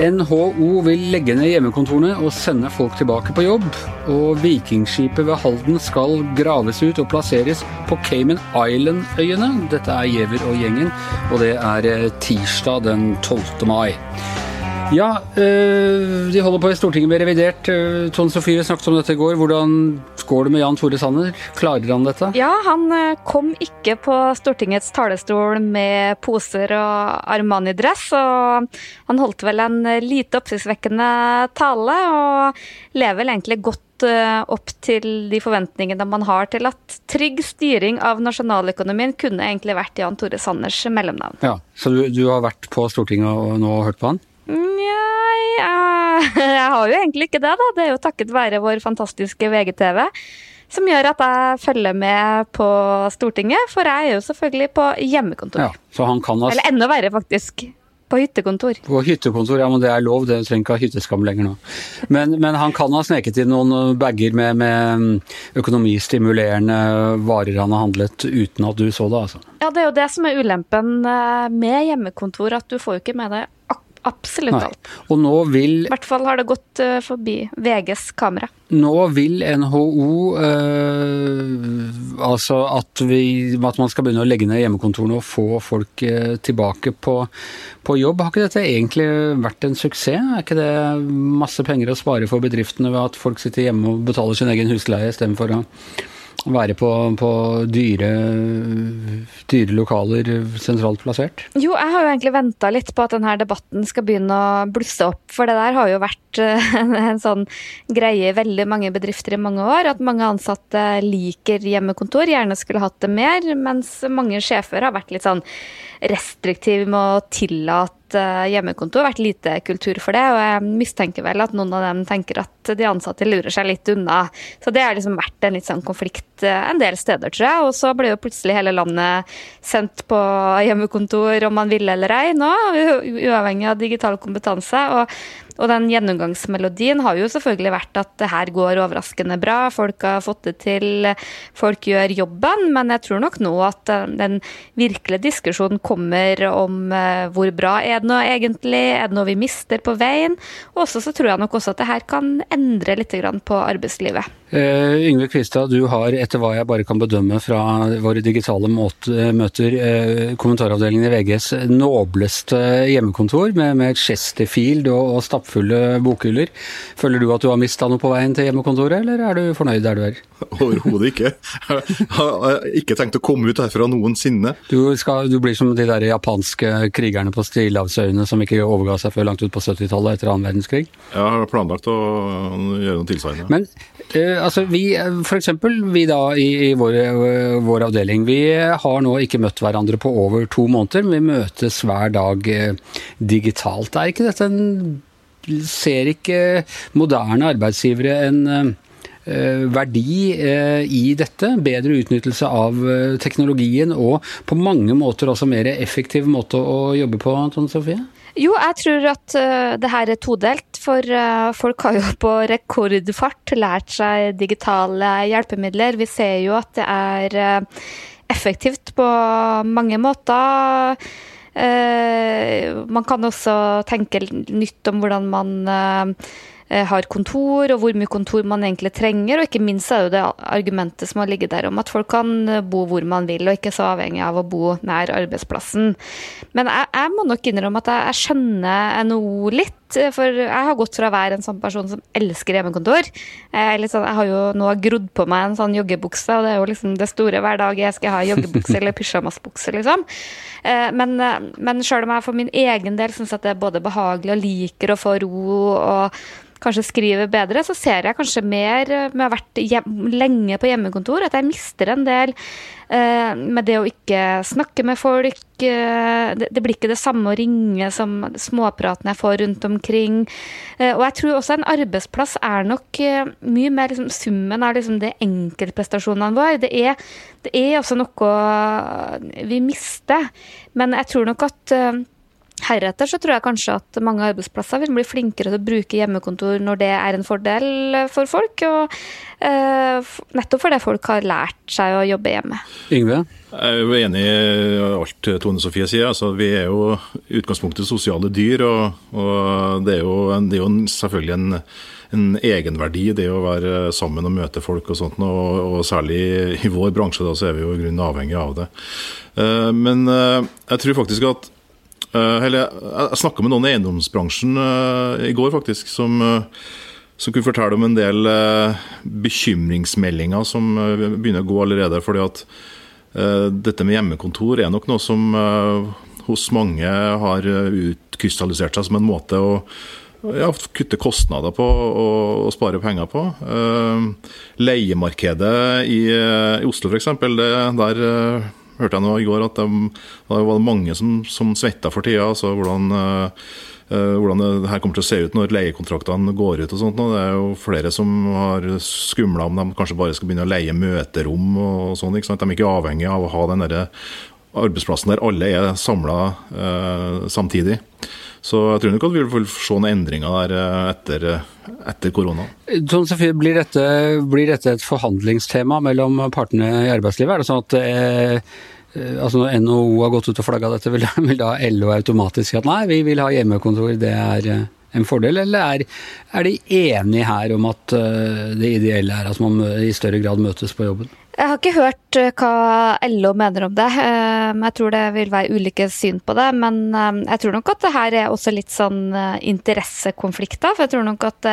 NHO vil legge ned hjemmekontorene og sende folk tilbake på jobb. Og Vikingskipet ved Halden skal graves ut og plasseres på Cayman Island-øyene. Dette er Giæver og gjengen, og det er eh, tirsdag den 12. mai. Ja, øh, de holder på i Stortinget med revidert. Øh, Tone Sofie snakket om dette i går. Hvordan går det med Jan Tore Sanner? Klarer han dette? Ja, han øh, kom ikke på Stortingets talerstol med poser og Armani-dress. Og han holdt vel en lite oppsiktsvekkende tale, og lever egentlig godt opp til de forventningene man har til at trygg styring av nasjonaløkonomien kunne egentlig vært Jan Tore Sanners mellomnavn. Ja, Så du, du har vært på Stortinget og nå hørt på han? Nei, jeg har jo egentlig ikke det, da. Det er jo takket være vår fantastiske VGTV. Som gjør at jeg følger med på Stortinget, for jeg er jo selvfølgelig på hjemmekontor. Ja, så han kan ha... Eller enda verre, faktisk. På hyttekontor. På hyttekontor, ja, men det er lov, det trenger ikke ha hytteskam lenger nå. Men, men, han kan ha sneket inn noen bager med, med økonomistimulerende varer han har handlet uten at du så det, altså. Ja, det er jo det som er ulempen eh, med hjemmekontor, at du får jo ikke med deg Absolutt Nei. alt. Og nå vil I hvert fall har det gått uh, forbi VGs kamera. Nå vil NHO uh, eh, altså at, vi, at, man skal begynne å legge ned hjemmekontorene og få folk uh, tilbake på, på, jobb. Har ikke dette egentlig vært en suksess? Er ikke det masse penger å spare for bedriftene ved at folk sitter hjemme og betaler sin egen husleie istedenfor å være på, på dyre, dyre, lokaler sentralt plassert? Jo, jeg har jo egentlig venta litt på at denne debatten skal begynne å blusse opp. For det der har jo vært eh, en sånn greie i veldig mange bedrifter i mange år. At mange ansatte liker hjemmekontor, gjerne skulle hatt det mer. Mens mange sjefer har vært litt sånn restriktive med å tillate Eh, hjemmekontor, vært lite kultur for det. Og jeg mistenker vel at noen av dem tenker at de ansatte lurer seg litt unna. Så det har liksom vært en litt sånn konflikt eh, en del steder, tror jeg. Og så ble jo plutselig hele landet sendt på hjemmekontor om man ville eller ei nå, uavhengig av digital kompetanse. og og den gjennomgangsmelodien har jo selvfølgelig vært at det her går overraskende bra, folk har fått det til, folk gjør jobben, men jeg tror nok nå at eh, den virkelige diskusjonen kommer om hvor bra er det nå egentlig? Er det noe vi mister på veien? Og så tror jeg nok også at det her kan endre litt på arbeidslivet. Uh, Yngve Kvistad, du har etter hva jeg bare kan bedømme fra våre digitale møter, uh, kommentaravdelingen i VGs nobleste hjemmekontor med, med Chesterfield og, og stappfulle bokhyller. Føler du at du har mista noe på veien til hjemmekontoret, eller er du fornøyd der du er? Overhodet ikke. Jeg har ikke tenkt å komme ut herfra noensinne. Du, skal, du blir som de der japanske krigerne på Stillehavsøyene som ikke overga seg før langt ut på 70-tallet etter annen verdenskrig? Jeg har planlagt å gjøre noe tilsvarende. Men uh, altså vi, for eksempel, vi da i, i vår, uh, vår, avdeling, vi har nå ikke møtt hverandre på over to måneder. Men Vi møtes hver dag uh, digitalt. Er ikke dette en Ser ikke moderne arbeidsgivere en Eh, verdi eh, i dette. Bedre utnyttelse av eh, teknologien og på mange måter også mer effektiv måte å jobbe på, Tone Sofie? Jo, jeg tror at uh, det her er todelt. For uh, folk har jo på rekordfart lært seg digitale hjelpemidler. Vi ser jo at det er uh, effektivt på mange måter. man kan også tenke nytt om hvordan man har kontor, og hvor mye kontor man egentlig trenger. Og ikke minst er jo det argumentet som har ligget der om at folk kan eh, bo hvor man vil, og ikke så avhengig av å bo nær arbeidsplassen. Men jeg, jeg må nok innrømme at jeg, jeg skjønner NHO litt. For jeg har gått fra å være en sånn person som elsker hjemmekontor. Jeg, sånn, jeg har jo nå grodd på meg en sånn joggebukse, og det er jo liksom det store hver dag jeg skal ha joggebukse eller pysjamasbukse, liksom. Eh, men, men sjøl om jeg for min egen del syns at det er både behagelig og liker å få ro og kanskje skriver bedre, så ser jeg kanskje mer eh, med å ha vært hjem, lenge på hjemmekontor, at jeg mister en del eh, med det å ikke snakke med folk. Eh, det, blir ikke det samme å ringe som småpratene jeg får rundt omkring. Eh, og jeg tror også en arbeidsplass er nok eh, mye mer liksom, summen av liksom, det enkeltprestasjonene våre. Det er, det er også noe vi mister, men jeg tror nok at heretter så tror jeg kanskje at mange arbeidsplasser vil bli flinkere til å bruke hjemmekontor når det er en fordel for folk. Og eh, nettopp fordi folk har lært seg å jobbe hjemme. Yngve? Jeg er jo enig i alt Tone Sofie sier. Altså, vi er jo i utgangspunktet sosiale dyr. Og, og det, er jo, det, er jo, selvfølgelig en, en, egenverdi det å være sammen og møte folk og sånt. Og, og særlig i vår bransje da, så er vi jo i grunnen avhengig av det. Uh, men uh, jeg tror faktisk at eller, Jeg snakka med noen i eiendomsbransjen i går, faktisk, som som kunne fortelle om en del bekymringsmeldinger som begynner å gå allerede. fordi at Eh, dette med hjemmekontor er nok noe som eh, hos mange har utkrystallisert seg som en måte å ja, kutte kostnader på og, spare penger på. Leiemarkedet i, i Oslo f.eks., der hørte jeg nå i går at det, var mange som, som svetta for tida. altså hvordan uh, hvordan det her kommer til å se ut når leiekontraktene går ut. og sånt. Det er jo flere som har skumla om de kanskje bare skal begynne å leie møterom og sånn. De er ikke avhengig av å ha den arbeidsplassen der alle er samla eh, samtidig. Så jeg tror nok at vi vil se noen endringer der eh, etter, etter korona. Sånn, blir dette, blir dette, et forhandlingstema mellom partene i arbeidslivet? Er det sånn at eh, Eh, altså Når NHO har gått ut og flagga dette, vil, vil, da LO automatisk si at nei, vi vil ha hjemmekontor, det er eh, en fordel? Eller er, er de enige her om at det ideelle er at man i større grad møtes på jobben? Jeg har ikke hørt hva LO mener om det. Jeg tror det vil være ulike syn på det. Men jeg tror nok at det her er også litt sånn interessekonflikter. For jeg tror nok at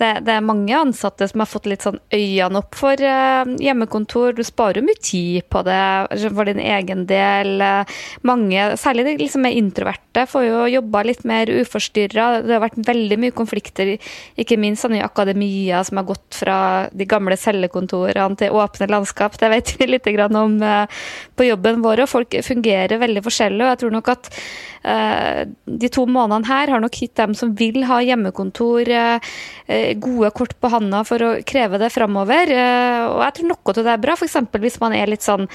det, det, er mange ansatte som har fått litt sånn øynene opp for uh, hjemmekontor. Du sparer mye tid på det altså for din egen del. Mange, særlig de liksom er introverte, får jo jobba litt mer uforstyrra. Det har vært veldig mye konflikter, ikke minst sånn i akademia, som har gått fra de gamle cellekontorene til åpne landskap. Det vet vi litt om uh, på jobben vår, og folk fungerer veldig forskjellig. og jeg tror nok at uh, de to månedene her har nok gitt dem som vil ha hjemmekontor, gode kort på handa for å kreve det framover. Eh, og jeg tror noe av det er bra, f.eks. hvis man er litt sånn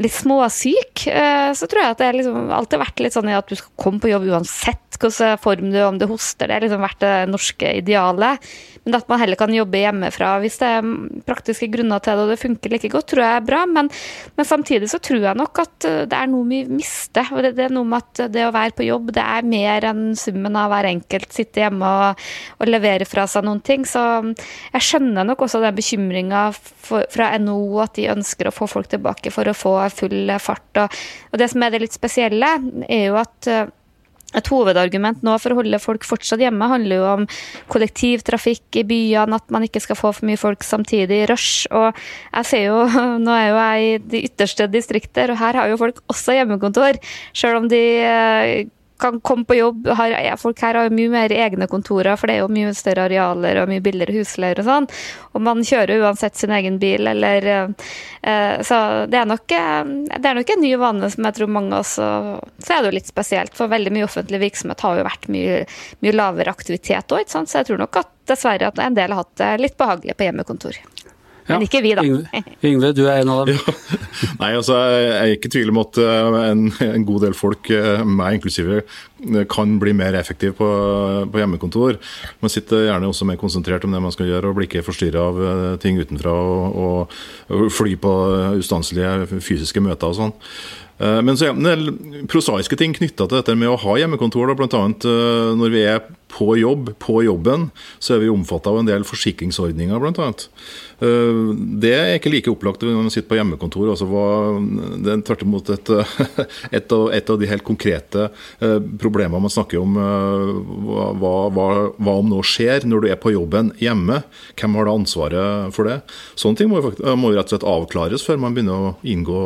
litt småsyk, eh, så tror jeg at det liksom alltid vært litt sånn at du skal komme på jobb uansett hvilken form du om du hoster. Det har liksom vært det norske idealet. Men at man heller kan jobbe hjemmefra hvis det er praktiske grunner til det og det funker like godt, tror jeg er bra. Men, men samtidig så tror jeg nok at det er noe vi mister. det, det, er noe med at det å være på jobb, det er mer enn summen av hver enkelt sitte hjemme og, og levere fra seg noen ting. Så jeg skjønner nok også den bekymringa fra NHO at de ønsker å få folk tilbake for å få full fart. Og, og det som er det litt spesielle, er jo at eh, et hovedargument nå for å holde folk fortsatt hjemme handler jo om kollektivtrafikk i byene, at man ikke skal få for mye folk samtidig i rush. Og jeg ser jo, nå er jo jeg i de ytterste distrikter, og her har jo folk også hjemmekontor. Selv om de eh, kan komme på jobb. Har, ja, folk her har jo mye mer egne kontorer, for det er jo mye større arealer og mye billigere husleier og sånn. Og man kjører uansett sin egen bil, eller eh, Så det er, nok, eh, det er nok en ny vane som jeg tror mange også Så er det jo litt spesielt, for veldig mye offentlig virksomhet har jo vært mye, mye lavere aktivitet òg, så jeg tror nok at dessverre at en del har hatt det litt behagelig på hjemmekontor. Men ikke vi, da. Yngve, du er en av dem. Ja. Nei, altså, Jeg er ikke i tvil om at eh, en, en, god del folk, eh, meg inklusive, kan bli mer effektiv på, på, hjemmekontor. Man sitter gjerne også mer konsentrert om det man skal gjøre, og blir ikke forstyrra av eh, ting utenfra. Og, og fly på ustanselige fysiske møter og sånn. Men så er det prosaiske ting knytta til dette med å ha hjemmekontor. Bl.a. når vi er på jobb, på jobben, så er vi omfatta av en del forsikringsordninger, bl.a. annet. det er ikke like opplagt når man sitter på hjemmekontor. Altså det er tvert imot et, et, av, et, av, de helt konkrete eh, problemene man snakker om. Eh, hva, hva, hva, om noe skjer når du er på jobben hjemme? Hvem har da ansvaret for det? Sånne ting må, må rett og slett avklares før man begynner å inngå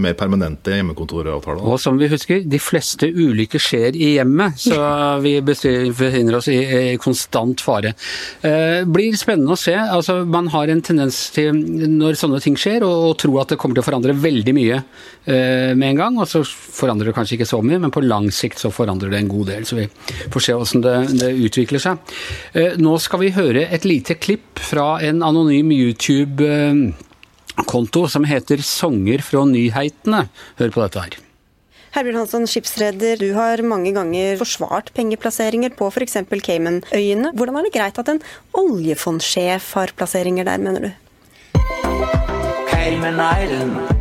mer permanente hjemmekontoravtaler. Og som vi husker, de fleste ulykker skjer i hjemmet, så vi befinner oss i, i konstant fare. Blir spennende å se. altså Man har en tendens til, når sånne ting skjer, å, tro at det kommer til å forandre veldig mye eh, med en gang. Og så forandrer det kanskje ikke så mye, men på lang sikt så forandrer det en god del. Så vi får se hvordan det, det utvikler seg. Eh, nå skal vi høre et lite klipp fra en anonym YouTube-konto som heter 'Songer fra nyheitene'. Hør på dette her. Herbjørn Hansson, skipsreder, du har mange ganger forsvart pengeplasseringer på f.eks. Caymanøyene. Hvordan er det greit at en oljefondsjef har plasseringer der, mener du? Cayman Island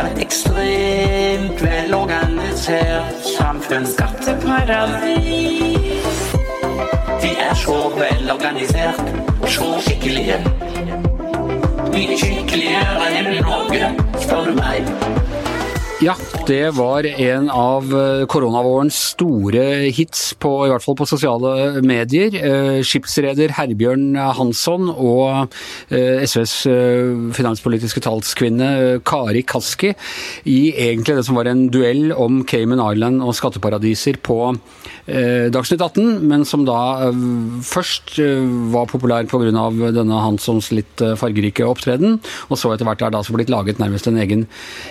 et ekstremt velorganisert samfunn. Skatteparadis. De er så velorganisert, så skikkelige. Mye skikkeligere enn Norge, spør du meg. Ja, det var en av eh, koronavårens store hits, på, i hvert fall på sosiale medier. Eh, skipsreder Herbjørn Hansson og eh, SVs finanspolitiske talskvinne Kari Kaski i egentlig det som var en duell om Cayman Island og skatteparadiser på Dagsnytt 18, men som da først var populær pga. denne Hanssons litt fargerike opptreden, og så etter hvert er det altså blitt laget nærmest en egen,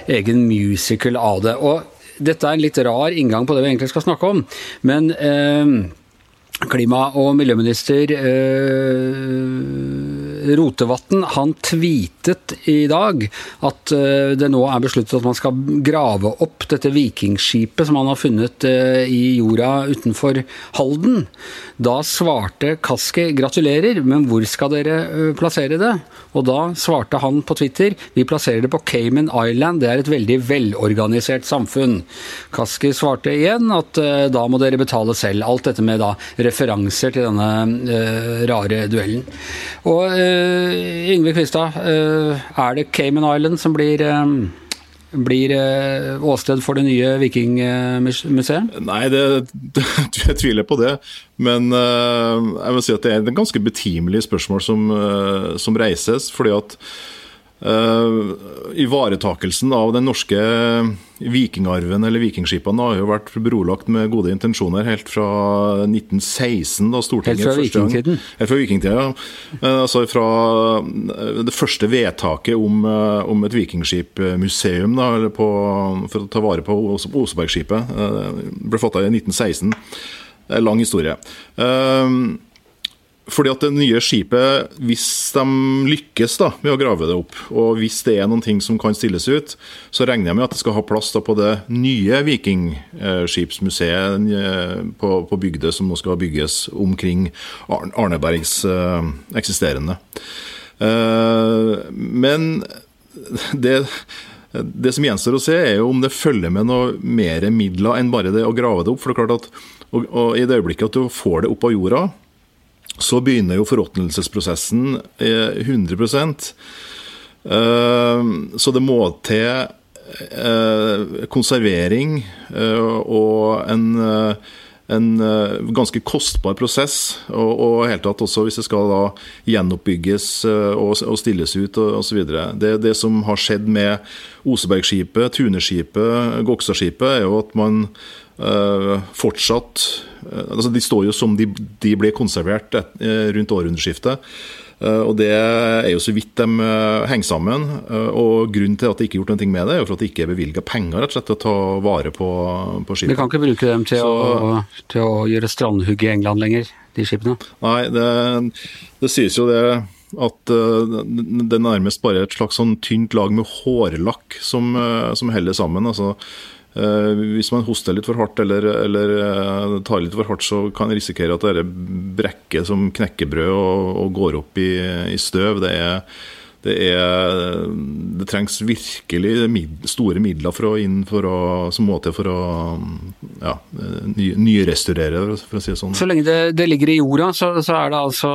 egen musical av det. Og dette er en litt rar inngang på det vi egentlig skal snakke om, men eh, klima- og miljøminister eh, Rotevatn han tweetet i dag at eh, det nå er besluttet at man skal grave opp dette vikingskipet som han har funnet eh, i jorda utenfor Halden. Da svarte Kaski gratulerer, men hvor skal dere eh, plassere det? Og da svarte han på Twitter vi plasserer det på Cayman Island, det er et veldig velorganisert samfunn. Kaski svarte igjen at da må dere betale selv. Alt dette med da referanser til denne rare duellen. Og Yngve Kvistad, er det Cayman Island som blir blir åsted for det nye vikingmuseet? Nei, det, jeg tviler på det. Men jeg vil si at det er et ganske betimelig spørsmål som, som reises. fordi at Uh, ivaretakelsen av den norske vikingarven eller vikingskipene har jo vært brolagt med gode intensjoner helt fra 1916, da Stortinget Helt fra vikingtiden? Helt fra vikingtida, uh, altså fra det første vedtaket om, uh, om et vikingskipmuseum da, på, for å ta vare på Osebergskipet. ble fatta i 1916. Det er en Lang historie. Uh, fordi at det nye skipet, hvis de lykkes da, med å grave det opp, og hvis det er noen ting som kan stilles ut, så regner jeg med at det skal ha plass da på det nye vikingskipsmuseet eh, på, på bygdet som nå skal bygges omkring Arnebergs eh, eksisterende. Eh, men det det som gjenstår å se, er jo om det følger med noe mer midler enn bare det å grave det opp. For det er klart at og, og I det øyeblikket at du får det opp av jorda, så begynner jo forråtnelsesprosessen 100 eh, Så det må til eh, konservering eh, og en, en ganske kostbar prosess. Og, og helt tatt også hvis det skal da gjenoppbygges og, og stilles ut osv. Det, det som har skjedd med Osebergskipet, Tuneskipet, Gokstadskipet, er jo at man uh, fortsatt altså De står jo som de, de ble konservert et, rundt århundreskiftet. Og Det er jo så vidt de henger sammen. og Grunnen til at det ikke er gjort noe med det, er jo for at det ikke er bevilga penger rett og slett til å ta vare på, på skipene. Vi kan ikke bruke dem til, så, å, til å, gjøre strandhugg i England lenger, de skipene? Nei, det, det sies jo det at det er nærmest bare et slags sånn tynt lag med hårlakk som, som heller sammen. altså Eh, hvis man hoster litt for hardt eller, eller eh, tar litt for hardt, så kan man risikere at det brekker som knekkebrød og, og går opp i, i støv. Det, er, det, er, det trengs virkelig mid, store midler for å inn for å, som må til for å ja, ny, nyrestaurere, for å si det sånn. Så lenge det, det ligger i jorda, så, så, er det altså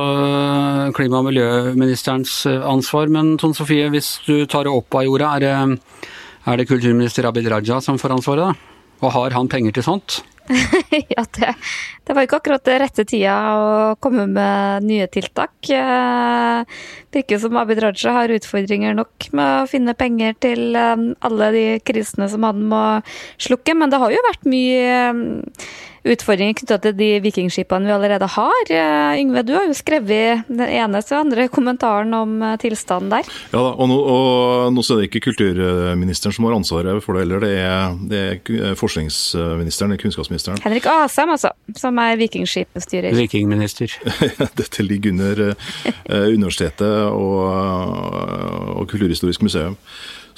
klima- og miljøministerens ansvar. Men Tone Sofie, hvis du tar det opp av jorda, er det er det kulturminister Abid Raja som får ansvaret, da? Og har han penger til sånt? ja, det, det, var ikke akkurat rette tida å komme med nye tiltak. Eh, virker som Abid Raja har utfordringer nok med å finne penger til eh, alle de krisene som han må slukke, men det har jo vært mye eh, utfordringer knytta til de vikingskipene vi allerede har. Yngve, du har jo skrevet den eneste andre kommentaren om tilstanden der. Ja og nå, og nå er det ikke kulturministeren som har ansvaret for det heller, det er, det er forskningsministeren, kunnskapsministeren forsvarsministeren. Henrik Asheim, altså, som er vikingskipstyrer. Vikingminister. Dette ligger under uh, universitetet og, og Kulturhistorisk museum.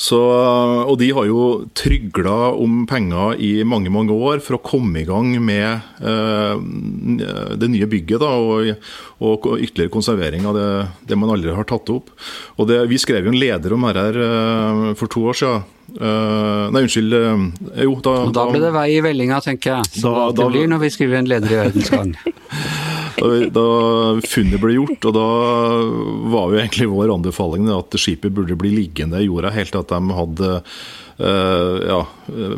Så, og de har jo trygla om penger i mange mange år for å komme i gang med eh, det nye bygget. da, og, og ytterligere konservering av det, det, man allerede har tatt opp. Og det, Vi skrev jo en leder om dette eh, for to år siden. Uh, nei, unnskyld. Uh, jo, da, da ble det vei i vellinga, tenker jeg. Som da, det blir når vi skriver en leder i Verdens Gang. da, da funnet ble gjort, og da var jo egentlig vår anbefaling at skipet burde bli liggende i jorda helt til at de hadde uh, ja,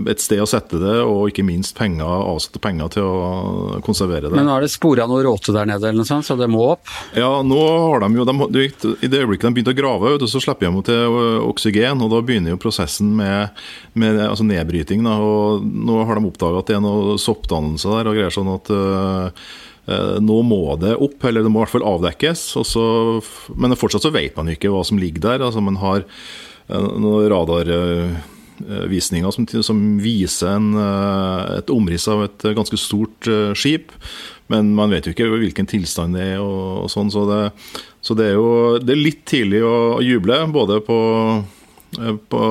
et sted å sette det, og ikke minst penger, avsatte penger til å konservere det. Men nå er det spora noe råte der nede, eller noe sånt, så det må opp? Ja, nå har de jo de, I det øyeblikket de begynte å grave, så slipper de til oksygen, og da begynner jo prosessen med, med altså nedbryting. Da, og nå har de oppdaga at det er noe soppdannelse der og greier sånn at uh, nå må det opp, eller det må i hvert fall avdekkes. Så, men fortsatt så vet man ikke hva som ligger der. altså Man har noen radar Eh, som, som viser en, eh, et omriss av et ganske stort eh, skip. Men man vet jo ikke hvilken tilstand det er. og, og sånn, Så, det, så det, er jo det er litt tidlig å, å juble, både på, på,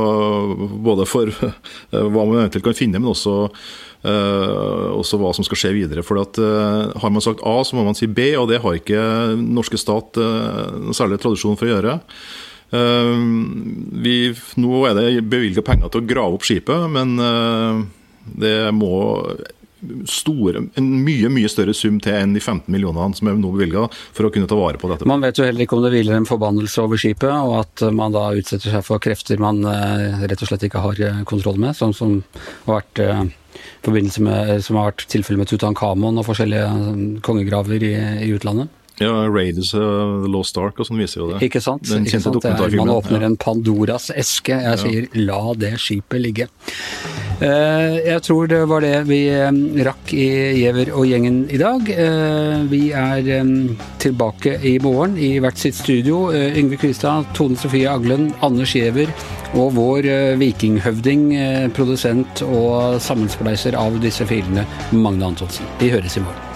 både for hva man eventuelt kan finne, men også, også hva som skal skje videre. For at, uh, Har man sagt A, så må man si B, og det har ikke norske stat uh, særlig tradisjon for å gjøre. Eh, vi, nå er det bevilga penger til å grave opp skipet, men eh, det må store, en mye mye større sum til enn de 15 millionene som er nå bevilga for å kunne ta vare på dette. Man vet jo heller ikke om det hviler en forbannelse over skipet, og at man da utsetter seg for krefter man eh, rett og slett ikke har kontroll med, sånn som har vært forbindelse med, som har vært tilfellet med Tutankhamon og forskjellige kongegraver i, i utlandet. Ja, Raiders of the Lost Ark og sånn viser jo det. Ikke sant? Ikke sant? Er, man åpner ja. en Pandoras eske. Jeg sier la det skipet ligge. Uh, jeg tror det var det vi um, rakk i Giæver og gjengen i dag. Uh, vi er um, tilbake i morgen i hvert sitt studio. Uh, Yngve Kvistad, Tone Sofie Aglen, Anders Giæver og vår vikinghøvding, produsent og sammenspleiser av disse filene, Magne Antonsen. Vi høres i morgen.